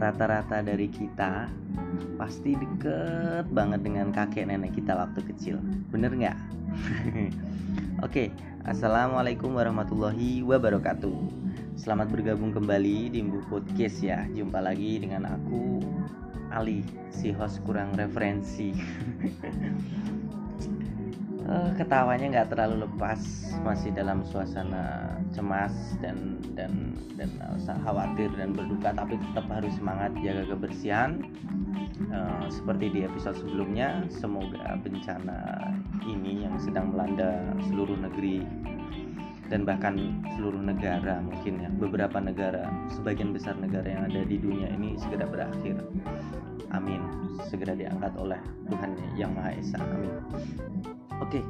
rata-rata dari kita pasti deket banget dengan kakek nenek kita waktu kecil. Bener nggak? Oke assalamualaikum warahmatullahi wabarakatuh. Selamat bergabung kembali di Mbu Podcast ya. Jumpa lagi dengan aku Ali si host kurang referensi uh, ketawanya nggak terlalu lepas masih dalam suasana cemas dan dan dan khawatir dan berduka tapi tetap harus semangat jaga kebersihan. Uh, seperti di episode sebelumnya semoga bencana ini yang sedang melanda seluruh negeri dan bahkan seluruh negara mungkin ya beberapa negara sebagian besar negara yang ada di dunia ini segera berakhir. Amin. Segera diangkat oleh Tuhan yang Maha Esa. Amin oke okay,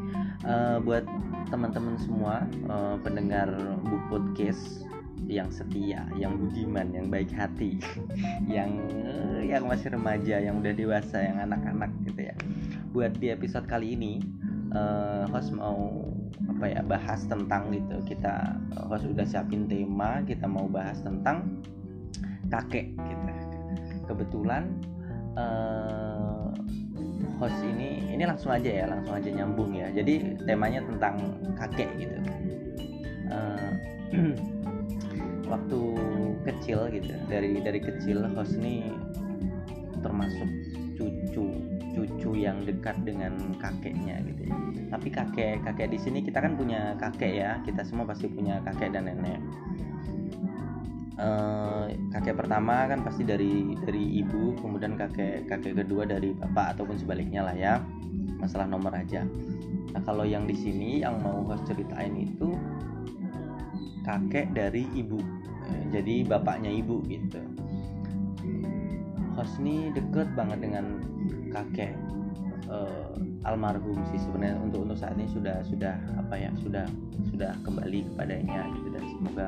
uh, eh, buat teman-teman semua uh, pendengar bu podcast yang setia, yang budiman, yang baik hati, yang uh, yang masih remaja, yang udah dewasa, yang anak-anak gitu ya. Buat di episode kali ini, uh, host mau apa ya bahas tentang gitu. Kita host udah siapin tema, kita mau bahas tentang kakek gitu. Kebetulan uh, host ini ini langsung aja ya langsung aja nyambung ya. Jadi temanya tentang kakek gitu. Uh, waktu kecil gitu dari dari kecil host ini termasuk cucu cucu yang dekat dengan kakeknya gitu ya. tapi kakek kakek di sini kita kan punya kakek ya. Kita semua pasti punya kakek dan nenek uh, kakek pertama kan pasti dari dari ibu kemudian kakek kakek kedua dari bapak ataupun sebaliknya lah ya. Masalah nomor aja. Nah kalau yang di sini yang mau host ceritain itu kakek dari ibu. Eh, jadi bapaknya ibu gitu. Host ini deket banget dengan kakek uh, almarhum sih sebenarnya untuk untuk saat ini sudah sudah apa ya sudah sudah kembali kepadanya gitu. Dan semoga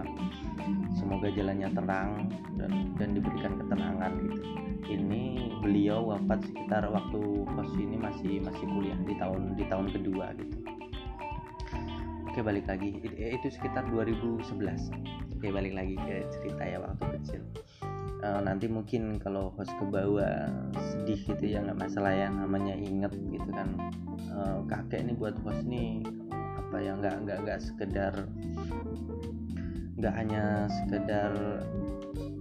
semoga jalannya terang dan dan diberikan ketenangan gitu. Ini beliau wafat sekitar waktu pos ini masih masih kuliah di tahun di tahun kedua gitu. Oke balik lagi. Itu sekitar 2011 oke balik lagi ke cerita ya waktu kecil. Uh, nanti mungkin kalau host ke bawah sedih gitu ya nggak masalah ya namanya inget gitu kan. Uh, kakek ini buat host nih apa ya nggak nggak nggak sekedar nggak hanya sekedar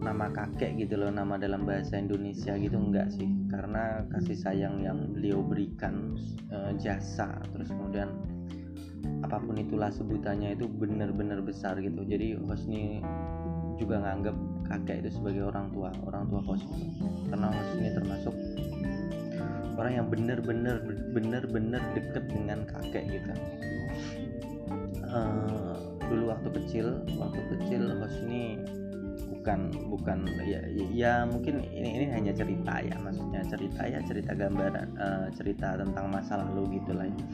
nama kakek gitu loh nama dalam bahasa Indonesia gitu enggak sih. Karena kasih sayang yang beliau berikan e, jasa terus kemudian apa pun itulah sebutannya itu benar-benar besar gitu. Jadi Hosni juga nganggap kakek itu sebagai orang tua orang tua Hosni karena Hosni termasuk orang yang benar-benar benar-benar deket dengan kakek gitu uh, dulu waktu kecil waktu kecil ini bukan bukan ya ya mungkin ini ini hanya cerita ya maksudnya cerita ya cerita gambaran uh, cerita tentang masa lalu gitulah ya.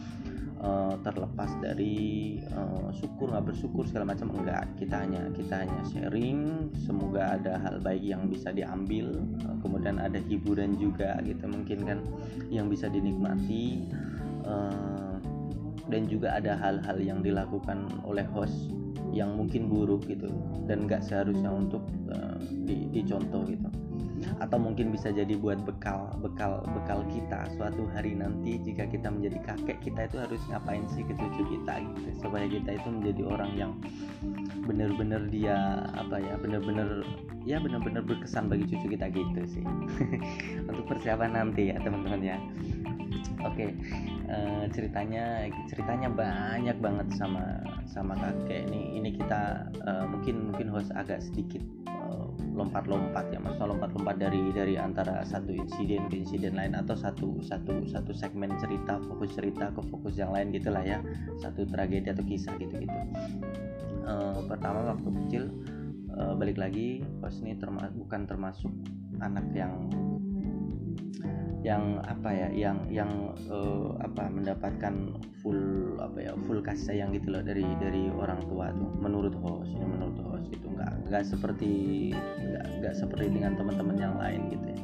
Uh, terlepas dari uh, syukur nggak bersyukur segala macam enggak. Kita hanya kita hanya sharing. Semoga ada hal baik yang bisa diambil. Uh, kemudian ada hiburan juga gitu mungkin kan yang bisa dinikmati. Uh, dan juga ada hal-hal yang dilakukan oleh host yang mungkin buruk gitu dan nggak seharusnya untuk uh, di, dicontoh gitu atau mungkin bisa jadi buat bekal bekal bekal kita suatu hari nanti jika kita menjadi kakek kita itu harus ngapain sih ke cucu kita gitu. Supaya kita itu menjadi orang yang benar-benar dia apa ya benar-benar ya benar-benar berkesan bagi cucu kita gitu sih. Untuk persiapan nanti ya teman-teman ya. Oke uh, ceritanya ceritanya banyak banget sama sama kakek ini ini kita uh, mungkin mungkin host agak sedikit lompat-lompat ya maksudnya lompat-lompat dari dari antara satu insiden ke insiden lain atau satu satu satu segmen cerita fokus cerita ke fokus yang lain gitulah ya satu tragedi atau kisah gitu gitu uh, pertama waktu kecil uh, balik lagi host ini terma bukan termasuk anak yang yang apa ya yang yang uh, apa mendapatkan full apa ya full kasih sayang gitu loh dari dari orang tua tuh. Menurut host ini menurut host gitu. Nggak nggak seperti nggak nggak seperti dengan teman-teman yang lain gitu ya.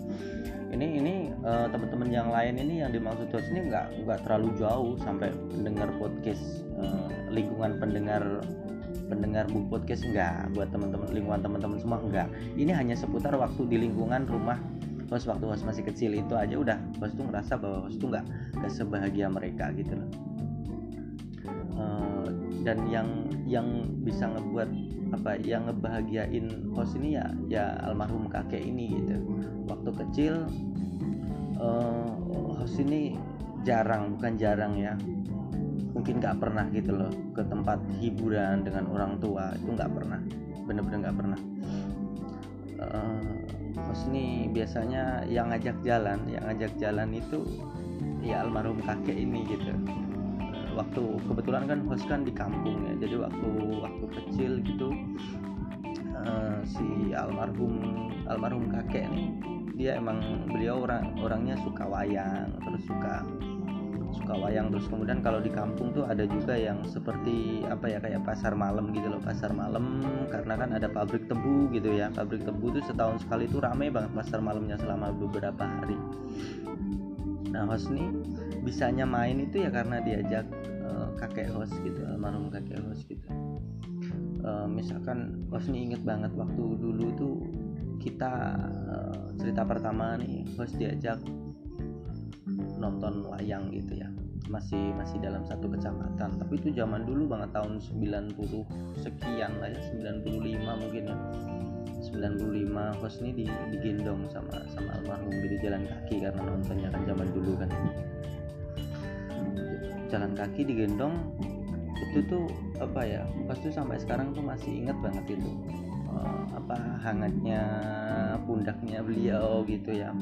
Ini ini uh, teman-teman yang lain ini yang dimaksud host ini nggak nggak terlalu jauh sampai pendengar podcast uh, lingkungan pendengar pendengar bu podcast enggak buat teman-teman lingkungan teman-teman semua enggak ini hanya seputar waktu di lingkungan rumah host waktu masih kecil itu aja udah host tuh ngerasa bahwa host tuh nggak nggak sebahagia mereka gitu loh. Uh, dan yang yang bisa ngebuat apa yang ngebahagiain host ini ya ya almarhum kakek ini gitu. Waktu kecil uh, host ini jarang bukan jarang ya. Mungkin nggak pernah gitu loh ke tempat hiburan dengan orang tua itu nggak pernah bener-bener nggak pernah. Uh, host ini biasanya yang ngajak jalan yang ngajak jalan itu ya almarhum kakek ini gitu. Waktu kebetulan kan host kan di kampung ya jadi waktu waktu kecil gitu uh, si almarhum almarhum kakek nih dia emang beliau orang orangnya suka wayang terus suka suka wayang. Terus kemudian kalau di kampung tuh ada juga yang seperti apa ya kayak pasar malam gitu loh. Pasar malam karena kan ada pabrik tebu gitu ya. Pabrik tebu tuh setahun sekali tuh ramai banget pasar malamnya selama beberapa hari. Nah host nih bisanya main itu ya karena diajak uh, kakek host gitu almarhum kakek host gitu. Uh, misalkan host nih inget banget waktu dulu tuh kita uh, cerita pertama nih host diajak nonton wayang gitu ya masih masih dalam satu kecamatan. Tapi itu zaman dulu banget tahun 90 sekian lah ya 95 mungkin ya. 95 host ini di, digendong sama sama almarhum gitu jalan kaki karena nontonnya kan zaman dulu kan. Jalan kaki digendong itu tuh apa ya pas tuh sampai sekarang tuh masih inget banget itu. Uh, apa hangatnya pundaknya beliau gitu ya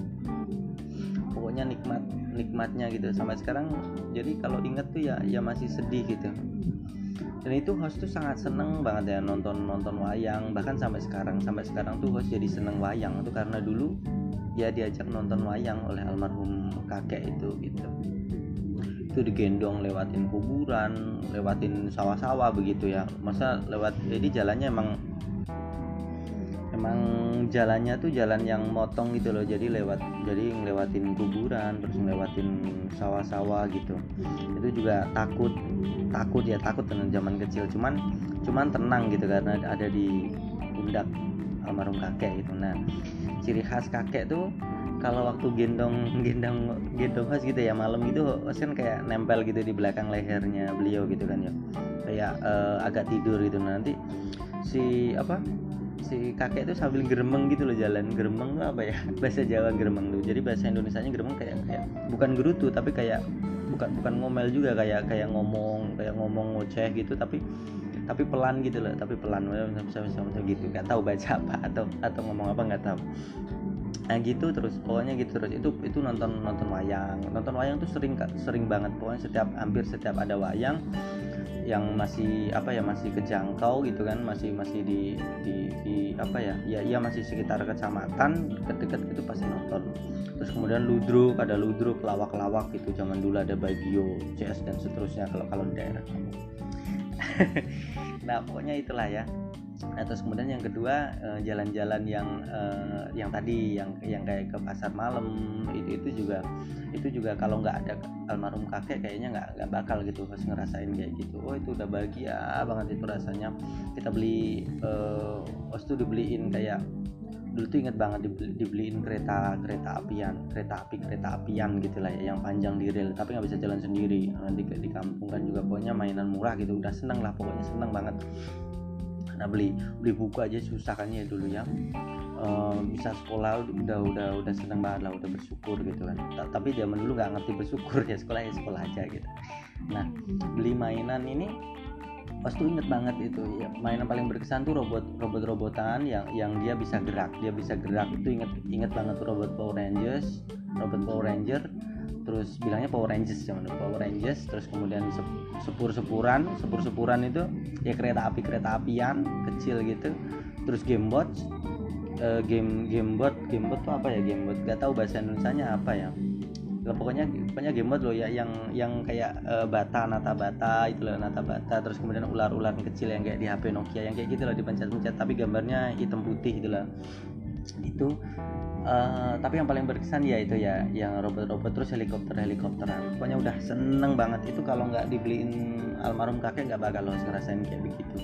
pokoknya nikmat nikmatnya gitu. Sampai sekarang jadi kalau inget tuh ya ya masih sedih gitu. Dan itu host tuh sangat seneng banget ya nonton nonton wayang. Bahkan sampai sekarang sampai sekarang tuh host jadi seneng wayang itu karena dulu dia diajak nonton wayang oleh almarhum kakek itu gitu. Itu digendong lewatin kuburan lewatin sawah-sawah begitu ya. Masa lewat jadi jalannya emang emang jalannya tuh jalan yang motong gitu loh. Jadi lewat jadi ngelewatin kuburan terus ngelewatin sawah-sawah gitu. Itu juga takut takut ya takut dengan zaman kecil. Cuman cuman tenang gitu karena ada di pundak almarhum kakek gitu. Nah ciri khas kakek tuh kalau waktu gendong gendong gendong khas gitu ya malam gitu kan kayak nempel gitu di belakang lehernya beliau gitu kan ya. Kayak uh, agak tidur gitu. Nanti si apa si kakek itu sambil geremeng gitu loh jalan geremeng tuh apa ya? Bahasa Jawa geremeng tuh. Jadi bahasa Indonesia nya geremeng kayak kayak bukan gerutu tapi kayak bukan bukan ngomel juga kayak kayak ngomong kayak ngomong ngoceh gitu tapi tapi pelan gitu loh tapi pelan. Bisa bisa bisa gitu. Nggak tahu baca apa atau atau ngomong apa nggak tahu. Nah gitu terus pokoknya gitu terus. Itu itu nonton nonton wayang. Nonton wayang tuh sering sering banget. Pokoknya setiap hampir setiap ada wayang yang masih apa ya masih kejangkau gitu kan masih masih di di, di apa ya ya iya masih sekitar kecamatan dekat-dekat gitu pasti nonton. Terus kemudian ludruk ada ludruk lawak-lawak gitu zaman dulu ada bagio CS dan seterusnya kalau kalau di daerah kamu. Nah pokoknya itulah ya Nah, terus kemudian yang kedua eh, jalan-jalan yang uh, yang tadi yang yang kayak ke pasar malam itu itu juga itu juga kalau nggak ada almarhum kakek kayaknya nggak nggak bakal gitu harus ngerasain kayak gitu. Oh itu udah bahagia banget itu rasanya. Kita beli uh, waktu itu dibeliin kayak dulu tuh inget banget dibeli, dibeliin kereta kereta apian kereta api kereta apian gitu lah ya yang panjang di rel tapi nggak bisa jalan sendiri. Nanti di kampung kan juga pokoknya mainan murah gitu udah seneng lah pokoknya seneng banget nah beli beli buku aja susah kan ya dulu ya. Bisa sekolah udah udah udah seneng banget lah udah bersyukur gitu kan. Tapi zaman dulu nggak ngerti bersyukur ya sekolah ya sekolah aja gitu. Nah beli mainan ini pas inget banget itu ya mainan paling berkesan tuh robot robot robotan yang yang dia bisa gerak dia bisa gerak. Itu inget inget banget tuh robot Power Rangers robot Power Ranger terus bilangnya Power Rangers zaman dulu Power Rangers. Terus kemudian sepur-sepuran sepur-sepuran itu ya kereta api kereta apian kecil gitu. Terus gamebot uh, game gamebot gamebot tuh apa ya? Gamebot gak tahu bahasa Indonesia nya apa ya. Nah, pokoknya pokoknya gamebot loh ya yang yang kayak uh, bata nata bata itu loh nata bata. Terus kemudian ular-ular kecil yang kayak di HP Nokia yang kayak gitu loh dipencet-pencet tapi gambarnya hitam putih gitu lah itu uh, tapi yang paling berkesan ya itu ya yang robot-robot terus helikopter helikopteran pokoknya udah seneng banget. Itu kalau nggak dibeliin almarhum kakek nggak bakal lo ngerasain kayak begitu.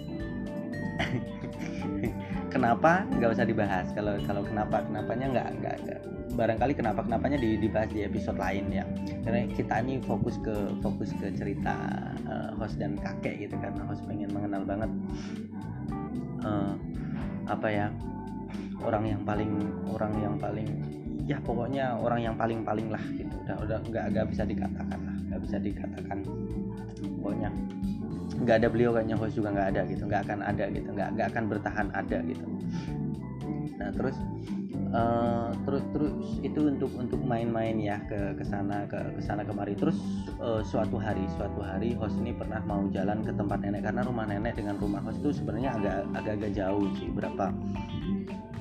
Kenapa? Nggak usah dibahas. Kalau kalau kenapa kenapanya nggak nggak barangkali kenapa kenapanya dibahas di episode lain ya. Karena kita ini fokus ke fokus ke cerita uh, host dan kakek gitu karena host pengen mengenal banget uh, apa ya orang yang paling orang yang paling ya pokoknya orang yang paling paling lah gitu. Udah udah nggak nggak bisa dikatakan lah nggak bisa dikatakan pokoknya. Nggak ada beliau kayaknya host juga nggak ada gitu nggak akan ada gitu nggak nggak akan bertahan ada gitu. Nah terus uh, terus terus itu untuk untuk main-main ya ke ke sana ke ke sana kemari. Terus uh, suatu hari suatu hari host ini pernah mau jalan ke tempat nenek karena rumah nenek dengan rumah host itu sebenarnya agak agak-agak jauh sih berapa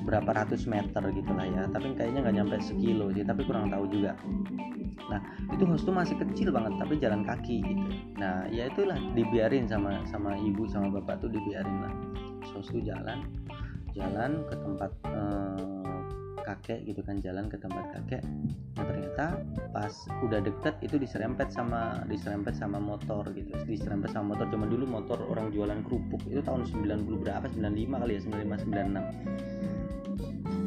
berapa ratus meter gitu lah ya. Tapi kayaknya nggak nyampe sekilo sih tapi kurang tahu juga. Nah itu host tuh masih kecil banget tapi jalan kaki gitu. Nah ya itulah dibiarin sama sama ibu sama bapak tuh dibiarin lah. Host tuh jalan jalan ke tempat eh, kakek gitu kan jalan ke tempat kakek. Nah ternyata pas udah deket itu diserempet sama diserempet sama motor gitu. Diserempet sama motor zaman dulu motor orang jualan kerupuk. Itu tahun 90 berapa? 95 kali ya 95 96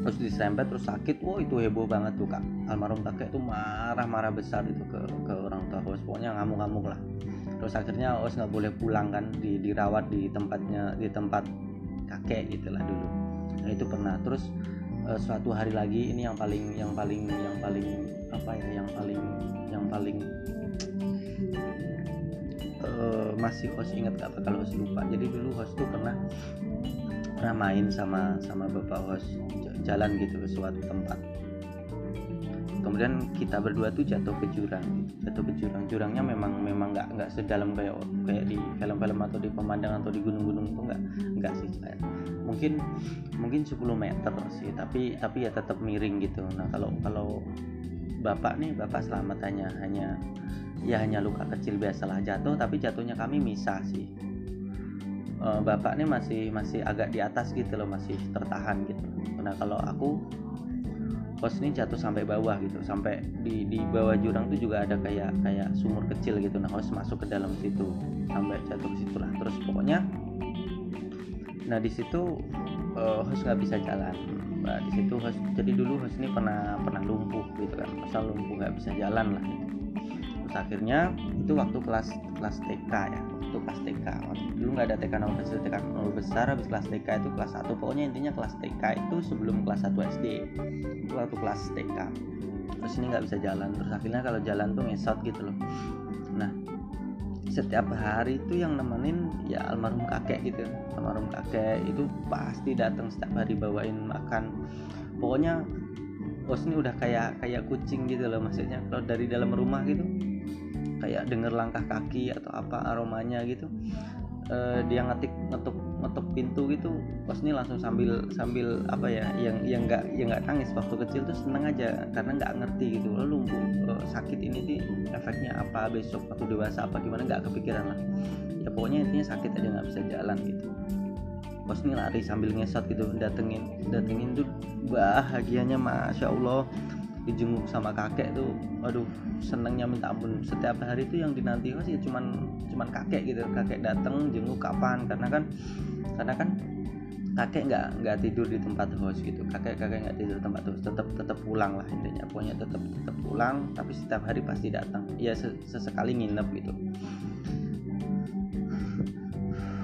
terus diserempet terus sakit. Wah itu heboh banget tuh kak. Almarhum kakek tuh marah-marah besar itu ke ke orang tua Os pokoknya ngamuk-ngamuk lah. Terus akhirnya Os nggak boleh pulang kan di dirawat di tempatnya di tempat kakek gitulah dulu. Nah itu pernah. Terus uh, suatu hari lagi ini yang paling yang paling yang paling apa ya yang paling yang paling uh, masih host ingat gak bakal host lupa. Jadi dulu host tuh pernah pernah main sama sama bapak host jalan gitu ke suatu tempat. Kemudian kita berdua tuh jatuh ke jurang jatuh ke jurang. Jurangnya memang memang nggak nggak sedalam kayak kayak di film-film atau di pemandangan atau di gunung-gunung itu nggak nggak sih mungkin mungkin 10 meter sih tapi tapi ya tetap miring gitu. Nah kalau kalau bapak nih bapak selamat hanya hanya ya hanya luka kecil biasalah jatuh tapi jatuhnya kami misah sih uh, bapak nih masih masih agak di atas gitu loh masih tertahan gitu. Nah kalau aku pos ini jatuh sampai bawah gitu. Sampai di di bawah jurang tuh juga ada kayak kayak sumur kecil gitu. Nah host masuk ke dalam situ. Sampai jatuh ke situ lah. Terus pokoknya nah di situ uh, host nggak bisa jalan. Nah, di situ host jadi dulu host ini pernah pernah lumpuh gitu kan. Masa lumpuh nggak bisa jalan lah gitu. terus akhirnya itu waktu kelas kelas TK ya itu kelas TK dulu nggak ada TK nomor kecil TK nomor besar habis kelas TK itu kelas 1 pokoknya intinya kelas TK itu sebelum kelas 1 SD itu waktu kelas TK terus ini nggak bisa jalan. Terus akhirnya kalau jalan tuh ngesot gitu loh. Nah setiap hari itu yang nemenin ya almarhum kakek gitu. Almarhum kakek itu pasti datang setiap hari bawain makan. Pokoknya bos ini udah kayak kayak kucing gitu loh maksudnya. Kalau dari dalam rumah gitu kayak denger langkah kaki atau apa aromanya gitu uh, dia ngetik ngetuk ngetuk pintu gitu pas ini langsung sambil sambil apa ya yang yang nggak yang nggak tangis waktu kecil tuh seneng aja karena nggak ngerti gitu lalu uh, sakit ini sih efeknya apa besok waktu dewasa apa gimana? Nggak kepikiran lah. Ya pokoknya intinya sakit aja nggak bisa jalan gitu. Pas ini lari sambil ngesot gitu datengin datengin tuh bahagianya masya allah dijenguk sama kakek tuh aduh senengnya minta ampun. Setiap hari itu yang dinanti sih? Cuman cuman kakek gitu. Kakek datang jenguk kapan? Karena kan karena kan kakek nggak nggak tidur di tempat host gitu. Kakek kakek nggak tidur di tempat host. Tetap tetap pulang lah intinya. Pokoknya tetap tetap pulang tapi setiap hari pasti datang ya sesekali nginep gitu.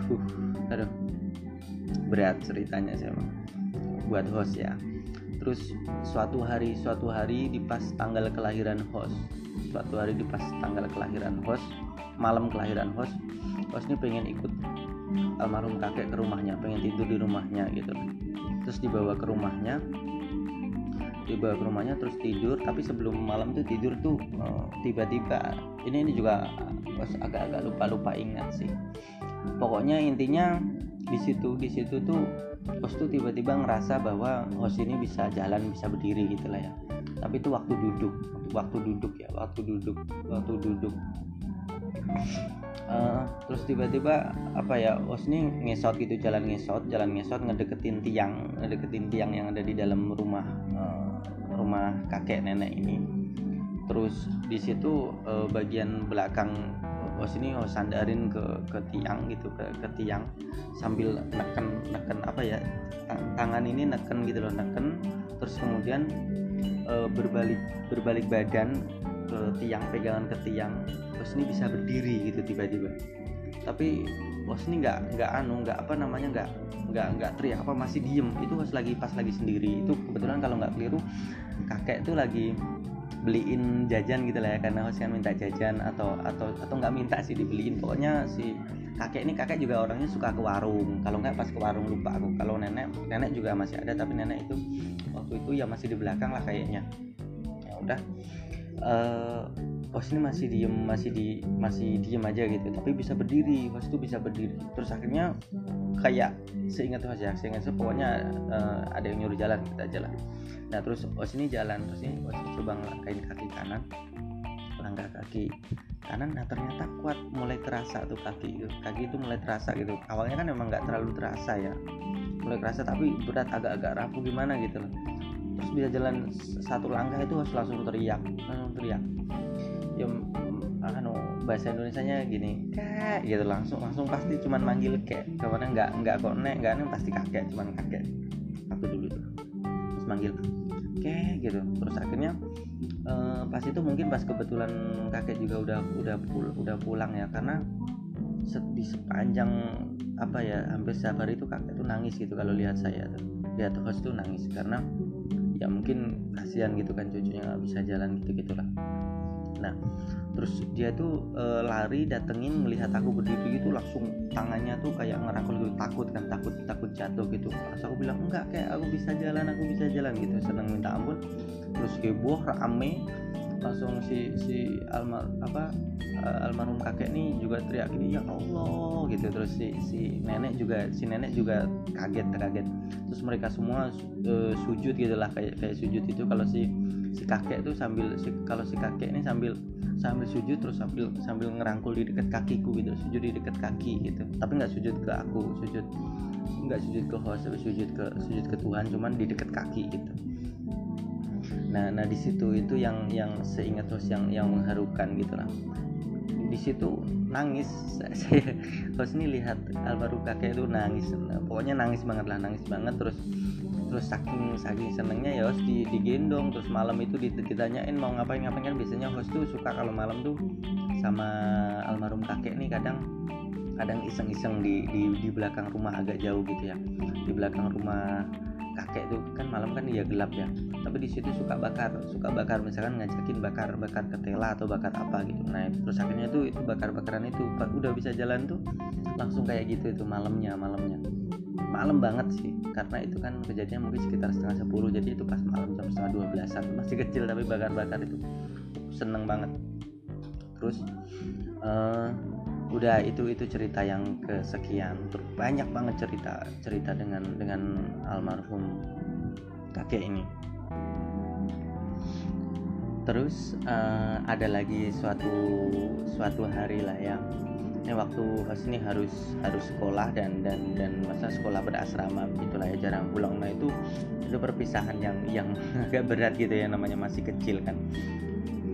Uh, aduh. Berat ceritanya sih emang. Buat host ya terus suatu hari suatu hari di pas tanggal kelahiran host. Suatu hari di pas tanggal kelahiran host malam kelahiran host host ini pengen ikut almarhum kakek ke rumahnya pengen tidur di rumahnya gitu. Terus dibawa ke rumahnya dibawa ke rumahnya terus tidur. Tapi sebelum malam tuh tidur tuh eh, tiba-tiba. Ini ini juga agak-agak lupa-lupa ingat sih. Pokoknya intinya di situ di situ tuh host tuh tiba-tiba ngerasa bahwa host ini bisa jalan bisa berdiri gitu lah ya. Tapi itu waktu duduk waktu duduk ya waktu duduk waktu duduk. Uh, terus tiba-tiba apa ya host ini ngesot gitu jalan ngesot jalan ngesot ngedeketin tiang ngedeketin tiang yang ada di dalam rumah uh, rumah kakek nenek ini. Terus di situ uh, bagian belakang oh sini oh sandarin ke ke tiang gitu ke ke tiang. Sambil neken neken apa ya tangan ini neken gitu loh neken. Terus kemudian e, berbalik berbalik badan ke tiang pegangan ke tiang. Terus ini bisa berdiri gitu tiba-tiba. Tapi bos ini nggak nggak anu nggak apa namanya nggak nggak nggak teriak apa masih diem. Itu pas lagi pas lagi sendiri. Itu kebetulan kalau nggak keliru kakek itu lagi beliin jajan gitu lah ya karena host kan minta jajan atau atau atau nggak minta sih dibeliin. Pokoknya si kakek ini kakek juga orangnya suka ke warung. Kalau nggak pas ke warung lupa aku. Kalau nenek nenek juga masih ada tapi nenek itu waktu itu ya masih di belakang lah kayaknya. Ya udah uh, Bos ini masih diem masih di masih diem aja gitu tapi bisa berdiri Bos itu bisa berdiri. Terus akhirnya kayak seingat tuh aja seingat tuh pokoknya uh, ada yang nyuruh jalan kita jalan nah terus Bos ini jalan terus ini Bos coba ngelangkain kaki kanan langkah kaki kanan nah ternyata kuat mulai terasa tuh kaki kaki itu mulai terasa gitu. Awalnya kan emang nggak terlalu terasa ya mulai terasa tapi berat agak-agak rapuh gimana gitu loh. Terus bisa jalan satu langkah itu harus langsung teriak langsung teriak ya anu bahasa Indonesia nya gini kak gitu langsung langsung pasti cuman manggil kek. Ke mana nggak nggak kok nek nggak nih pasti kakek cuman kakek. Aku dulu tuh terus manggil kek gitu. Terus akhirnya eh, pas itu mungkin pas kebetulan kakek juga udah udah pul udah pulang ya. Karena di sepanjang apa ya hampir setiap hari itu kakek tuh nangis gitu kalau lihat saya lihat host tuh nangis karena ya mungkin kasihan gitu kan cucunya nggak bisa jalan gitu gitulah nah terus dia tuh e, lari datengin melihat aku berdiri gitu langsung tangannya tuh kayak ngerangkul gitu takut kan takut takut jatuh gitu. Pas aku bilang enggak kayak aku bisa jalan aku bisa jalan gitu. Seneng minta ampun. Terus heboh rame langsung si si almar apa uh, almarhum kakek nih juga teriak gini ya Allah gitu. Terus si si nenek juga si nenek juga kaget kaget. Terus mereka semua uh, sujud gitulah kayak kayak sujud itu. Kalau si si kakek tuh sambil si, kalau si kakek ini sambil sambil sujud terus sambil sambil ngerangkul di dekat kakiku gitu sujud di dekat kaki gitu. Tapi nggak sujud ke aku sujud nggak sujud ke host tapi sujud ke sujud ke Tuhan cuman di dekat kaki gitu. Nah nah di situ itu yang yang seingat host yang yang mengharukan gitu lah. Di situ nangis host ini lihat almarhum kakek itu nangis. Pokoknya nangis banget lah nangis banget terus terus saking saking senengnya ya host di, digendong. Terus malam itu ditanyain mau ngapain ngapain. Kan biasanya host tuh suka kalau malam tuh sama almarhum kakek nih kadang kadang iseng-iseng di, di di belakang rumah agak jauh gitu ya. Di belakang rumah kakek tuh kan malam kan dia gelap ya. Tapi di situ suka bakar suka bakar. Misalkan ngajakin bakar bakar ketela atau bakar apa gitu. Nah terus akhirnya tuh itu bakar bakaran itu udah bisa jalan tuh langsung kayak gitu itu malamnya malamnya malam banget sih karena itu kan kejadian mungkin sekitar setengah sepuluh jadi itu pas malam jam setengah dua belasan masih kecil tapi bakar-bakar itu. Seneng banget. Terus uh, udah itu itu cerita yang kesekian. Terus banyak banget cerita cerita dengan dengan almarhum kakek ini. Terus uh, ada lagi suatu suatu hari lah ya waktu ini harus harus sekolah dan dan dan masa sekolah berasrama begitulah ya jarang pulang. Nah itu itu perpisahan yang yang agak berat gitu ya namanya masih kecil kan.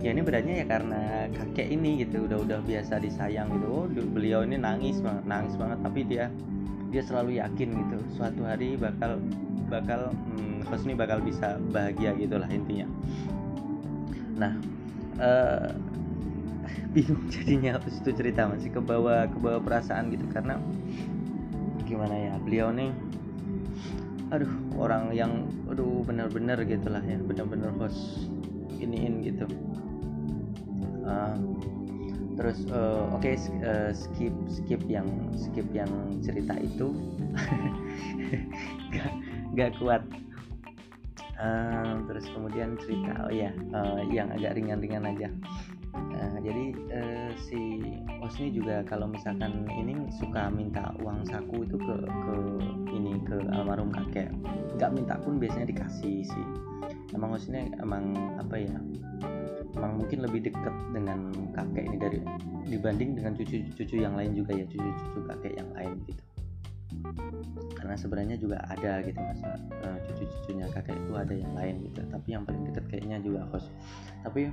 Ya ini beratnya ya karena kakek ini gitu udah udah biasa disayang gitu. Oh beliau ini nangis banget nangis banget tapi dia dia selalu yakin gitu suatu hari bakal bakal hmm, bakal bisa bahagia gitulah intinya. Nah uh, bingung jadinya habis itu cerita masih ke bawah ke bawah perasaan gitu. Karena gimana ya beliau nih aduh orang yang aduh bener-bener gitulah ya bener-bener host iniin gitu. Uh, terus uh, oke okay, uh, skip skip yang skip yang cerita itu. Gak, gak kuat. Uh, terus kemudian cerita oh ya uh, yang agak ringan-ringan aja Nah, jadi eh, si Os ini juga kalau misalkan ini suka minta uang saku itu ke ke ini ke almarhum kakek. Nggak minta pun biasanya dikasih sih. Emang Os ini emang apa ya? Emang mungkin lebih dekat dengan kakek ini dari dibanding dengan cucu-cucu yang lain juga ya cucu-cucu kakek yang lain gitu. Karena sebenarnya juga ada gitu masa uh, cucu-cucunya kakek itu ada yang lain gitu. Tapi yang paling dekat kayaknya juga host. Tapi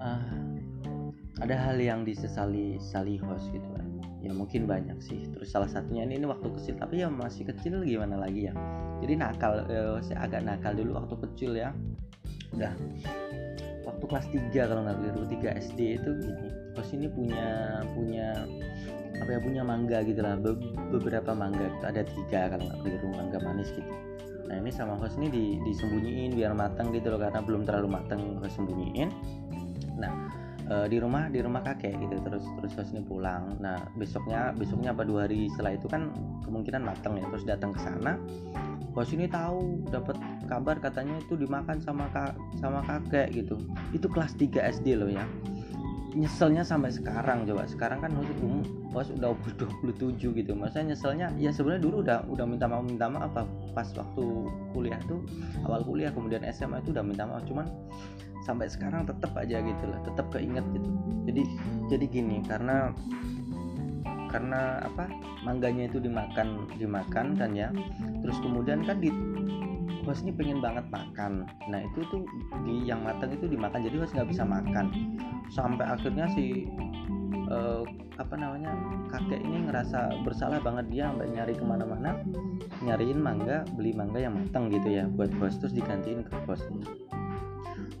uh, ada hal yang disesali sali host gitu kan. Ya mungkin banyak sih. Terus salah satunya ini, ini waktu kecil tapi ya masih kecil gimana lagi ya? Jadi nakal eh, saya agak nakal dulu waktu kecil ya. Udah waktu kelas 3 kalau nggak keliru 3 SD itu gini. Host ini punya punya apa ya punya mangga gitu lah. Be beberapa mangga itu ada tiga kalau nggak keliru mangga manis gitu. Nah ini sama host ini di, disembunyiin biar matang gitu loh karena belum terlalu matang host sembunyiin nah uh, di rumah di rumah kakek gitu terus terus pas ini pulang. Nah besoknya besoknya apa dua hari setelah itu kan kemungkinan matang ya terus datang ke sana. Bos ini tahu dapat kabar katanya itu dimakan sama kak sama kakek gitu. Itu kelas 3 SD loh ya nyeselnya sampai sekarang coba. Sekarang kan umum. Bos udah umur 27 gitu. Maksudnya nyeselnya? Ya sebenarnya dulu udah udah minta maaf minta maaf apa pas waktu kuliah tuh awal kuliah kemudian SMA itu udah minta maaf. Cuman sampai sekarang tetap aja gitu lah tetap keinget gitu. Jadi jadi gini karena karena apa? Mangganya itu dimakan dimakan kan ya. Terus kemudian kan di host ini pengen banget makan. Nah itu tuh di yang matang itu dimakan jadi host nggak bisa makan. Sampai akhirnya si uh, apa namanya kakek ini ngerasa bersalah banget. Dia sampai nyari ke mana-mana nyariin mangga beli mangga yang matang gitu ya buat host terus digantiin ke host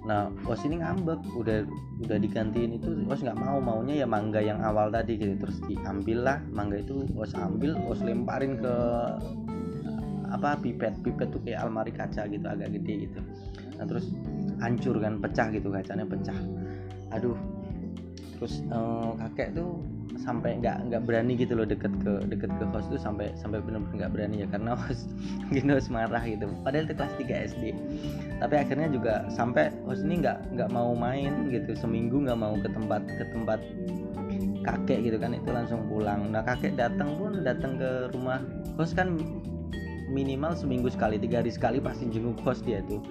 nah bos ini ngambek udah udah digantiin itu bos nggak mau maunya ya mangga yang awal tadi gitu. Terus diambil lah mangga itu bos ambil bos lemparin ke apa pipet pipet tuh kayak almari kaca gitu agak gede gitu. Nah terus hancur kan pecah gitu kacanya pecah. Aduh terus uh, kakek tuh sampai nggak nggak berani gitu loh deket ke deket ke host tuh sampai sampai benar-benar nggak berani ya karena host mungkin host marah gitu. Padahal itu kelas 3 SD tapi akhirnya juga sampai host ini nggak nggak mau main gitu seminggu nggak mau ke tempat ke tempat kakek gitu kan itu langsung pulang. Nah kakek datang pun datang ke rumah host kan minimal seminggu sekali tiga hari sekali pasti jenguk host dia tuh.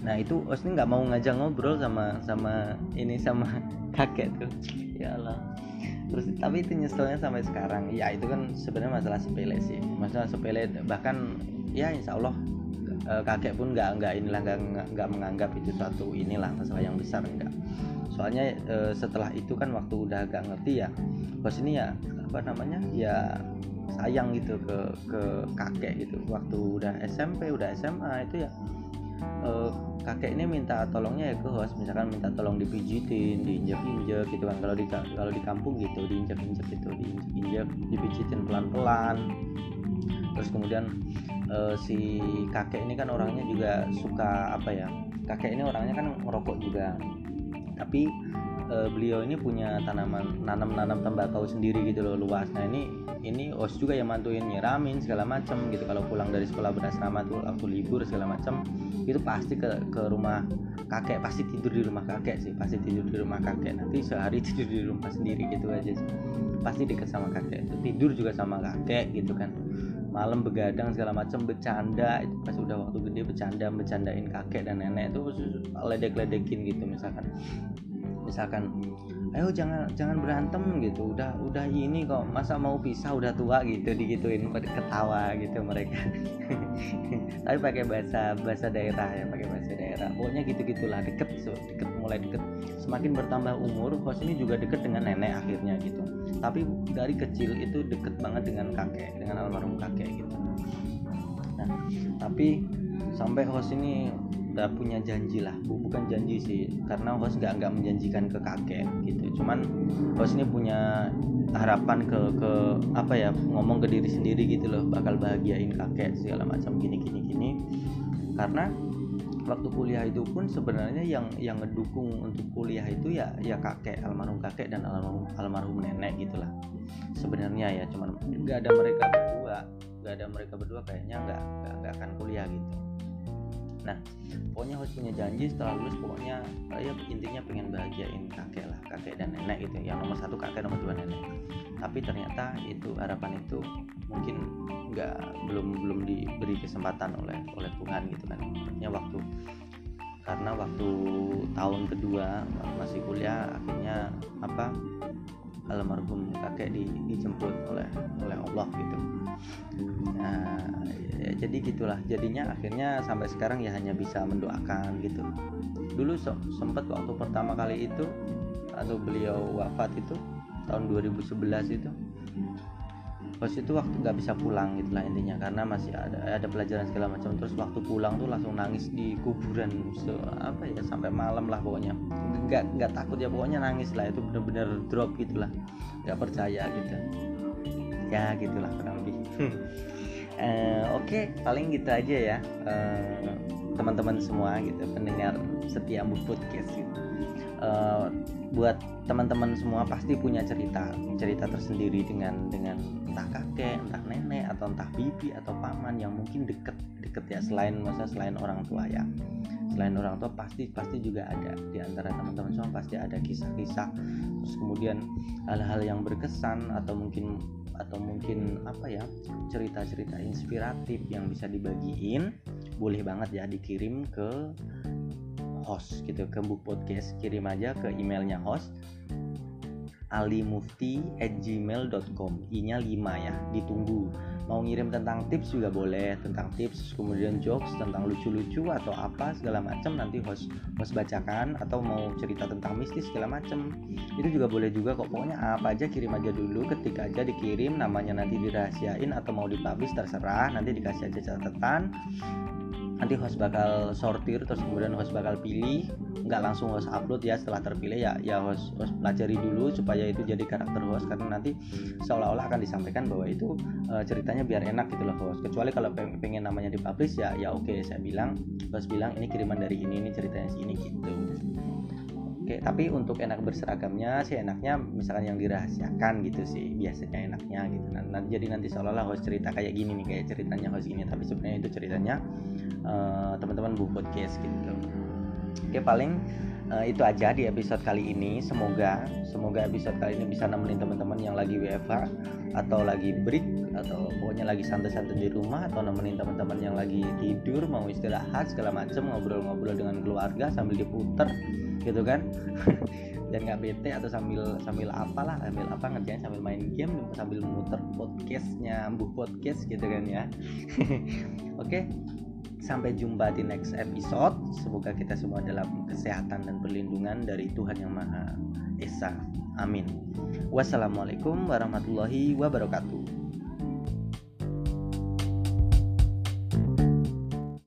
Nah itu host ini nggak mau ngajak ngobrol sama sama ini sama kakek tuh. Ya Allah. Terus tapi itu nyeselnya sampai sekarang. Ya itu kan sebenarnya masalah sepele sih. Masalah sepele bahkan ya insya Allah eh, kakek pun nggak nggak inilah nggak nggak menganggap itu suatu inilah masalah yang besar enggak soalnya e, setelah itu kan waktu udah agak ngerti ya bos ini ya apa namanya ya sayang gitu ke ke kakek gitu. Waktu udah SMP udah SMA itu ya uh, kakek ini minta tolongnya ya ke host. Misalkan minta tolong dipijitin diinjek-injek gitu kan. Kalau di kalau di kampung gitu diinjek-injek gitu diinjek-injek dipijitin pelan-pelan. Terus kemudian uh, si kakek ini kan orangnya juga suka apa ya kakek ini orangnya kan merokok juga. Tapi uh, beliau ini punya tanaman nanam-nanam tembakau sendiri gitu loh luas. Nah ini ini os juga yang mantuin nyiramin segala macam gitu. Kalau pulang dari sekolah berasrama tuh waktu libur segala macam itu pasti ke ke rumah kakek. Pasti tidur di rumah kakek sih pasti tidur di rumah kakek. Nanti sehari tidur di rumah sendiri gitu aja sih. Pasti deket sama kakek. Itu tidur juga sama kakek gitu kan. Malam begadang segala macam bercanda. Itu pas udah waktu gede bercanda bercandain kakek dan nenek itu ledek-ledekin gitu misalkan. Misalkan ayo jangan jangan berantem gitu. Udah udah ini kok. Masa mau pisah udah tua gitu digituin ketawa gitu mereka. Tapi pakai bahasa bahasa daerah ya pakai bahasa daerah. Pokoknya gitu gitulah deket so, deket mulai deket. Semakin bertambah umur host ini juga deket dengan nenek akhirnya gitu. Tapi dari kecil itu deket banget dengan kakek dengan almarhum kakek gitu. Nah tapi sampai host ini udah punya janji lah bukan janji sih karena host nggak nggak menjanjikan ke kakek gitu. Cuman host ini punya harapan ke ke apa ya ngomong ke diri sendiri gitu loh bakal bahagiain kakek segala macam gini gini gini. Karena waktu kuliah itu pun sebenarnya yang yang ngedukung untuk kuliah itu ya ya kakek almarhum kakek dan almarhum almarhum nenek gitulah sebenarnya ya cuman nggak ada mereka berdua nggak ada mereka berdua kayaknya nggak nggak akan kuliah gitu nah pokoknya harus punya janji setelah lulus pokoknya ya intinya pengen bahagiain kakek lah kakek dan nenek gitu yang nomor satu kakek nomor dua nenek. Tapi ternyata itu harapan itu mungkin nggak belum belum diberi kesempatan oleh oleh Tuhan gitu kan. Artinya waktu karena waktu tahun kedua masih kuliah akhirnya apa almarhum kakek di, dijemput oleh oleh Allah gitu. Nah ya, jadi gitulah. Jadinya akhirnya sampai sekarang ya hanya bisa mendoakan gitu. Dulu sempat waktu pertama kali itu atau beliau wafat itu tahun 2011 itu pas itu waktu nggak bisa pulang gitulah intinya karena masih ada ada pelajaran segala macam. Terus waktu pulang tuh langsung nangis di kuburan so, apa ya sampai malam lah pokoknya. Nggak nggak takut ya pokoknya nangis lah. Itu bener-bener drop gitulah nggak percaya gitu. Ya gitulah kurang lebih. Uh, oke okay, paling gitu aja ya. Uh, teman-teman semua gitu pendengar setia podcast gitu uh, buat teman-teman semua pasti punya cerita cerita tersendiri dengan dengan entah kakek entah nenek atau entah bibi atau paman yang mungkin deket deket ya. Selain masa selain orang tua ya. Selain orang tua pasti pasti juga ada. Di antara teman-teman semua pasti ada kisah-kisah. Terus kemudian hal-hal yang berkesan atau mungkin atau mungkin apa ya cerita-cerita inspiratif yang bisa dibagiin boleh banget ya dikirim ke host gitu ke book podcast kirim aja ke emailnya host alimufti at gmail.com i nya 5 ya ditunggu. Mau ngirim tentang tips juga boleh tentang tips kemudian jokes tentang lucu-lucu atau apa segala macam nanti host host bacakan atau mau cerita tentang mistis segala macam itu juga boleh juga kok pokoknya apa aja kirim aja dulu ketika aja dikirim namanya nanti dirahasiain atau mau dipublish terserah nanti dikasih aja catatan nanti host bakal sortir terus kemudian host bakal pilih. Nggak langsung host upload ya setelah terpilih ya ya host host pelajari dulu supaya itu jadi karakter host. Karena nanti seolah-olah akan disampaikan bahwa itu uh, ceritanya biar enak gitu loh host. Kecuali kalau pengen, pengen namanya dipublish ya ya oke okay, saya bilang host bilang ini kiriman dari ini ini ceritanya sini gitu Oke, tapi untuk enak berseragamnya sih enaknya misalkan yang dirahasiakan gitu sih biasanya enaknya gitu. Nah, jadi nanti seolah-olah host cerita kayak gini nih kayak ceritanya host gini, tapi sebenarnya itu ceritanya uh, teman-teman bu podcast gitu. Oke, paling uh, itu aja di episode kali ini. Semoga semoga episode kali ini bisa nemenin teman-teman yang lagi WFH atau lagi break atau pokoknya lagi santai-santai di rumah atau nemenin teman-teman yang lagi tidur mau istirahat segala macam ngobrol-ngobrol dengan keluarga sambil diputer gitu kan. Dan nggak bete atau sambil sambil apalah sambil apa ngerjain sambil main game sambil muter podcastnya bu podcast gitu kan ya. Oke sampai jumpa di next episode. Semoga kita semua dalam kesehatan dan perlindungan dari Tuhan yang Maha Esa. Amin. Wassalamualaikum warahmatullahi wabarakatuh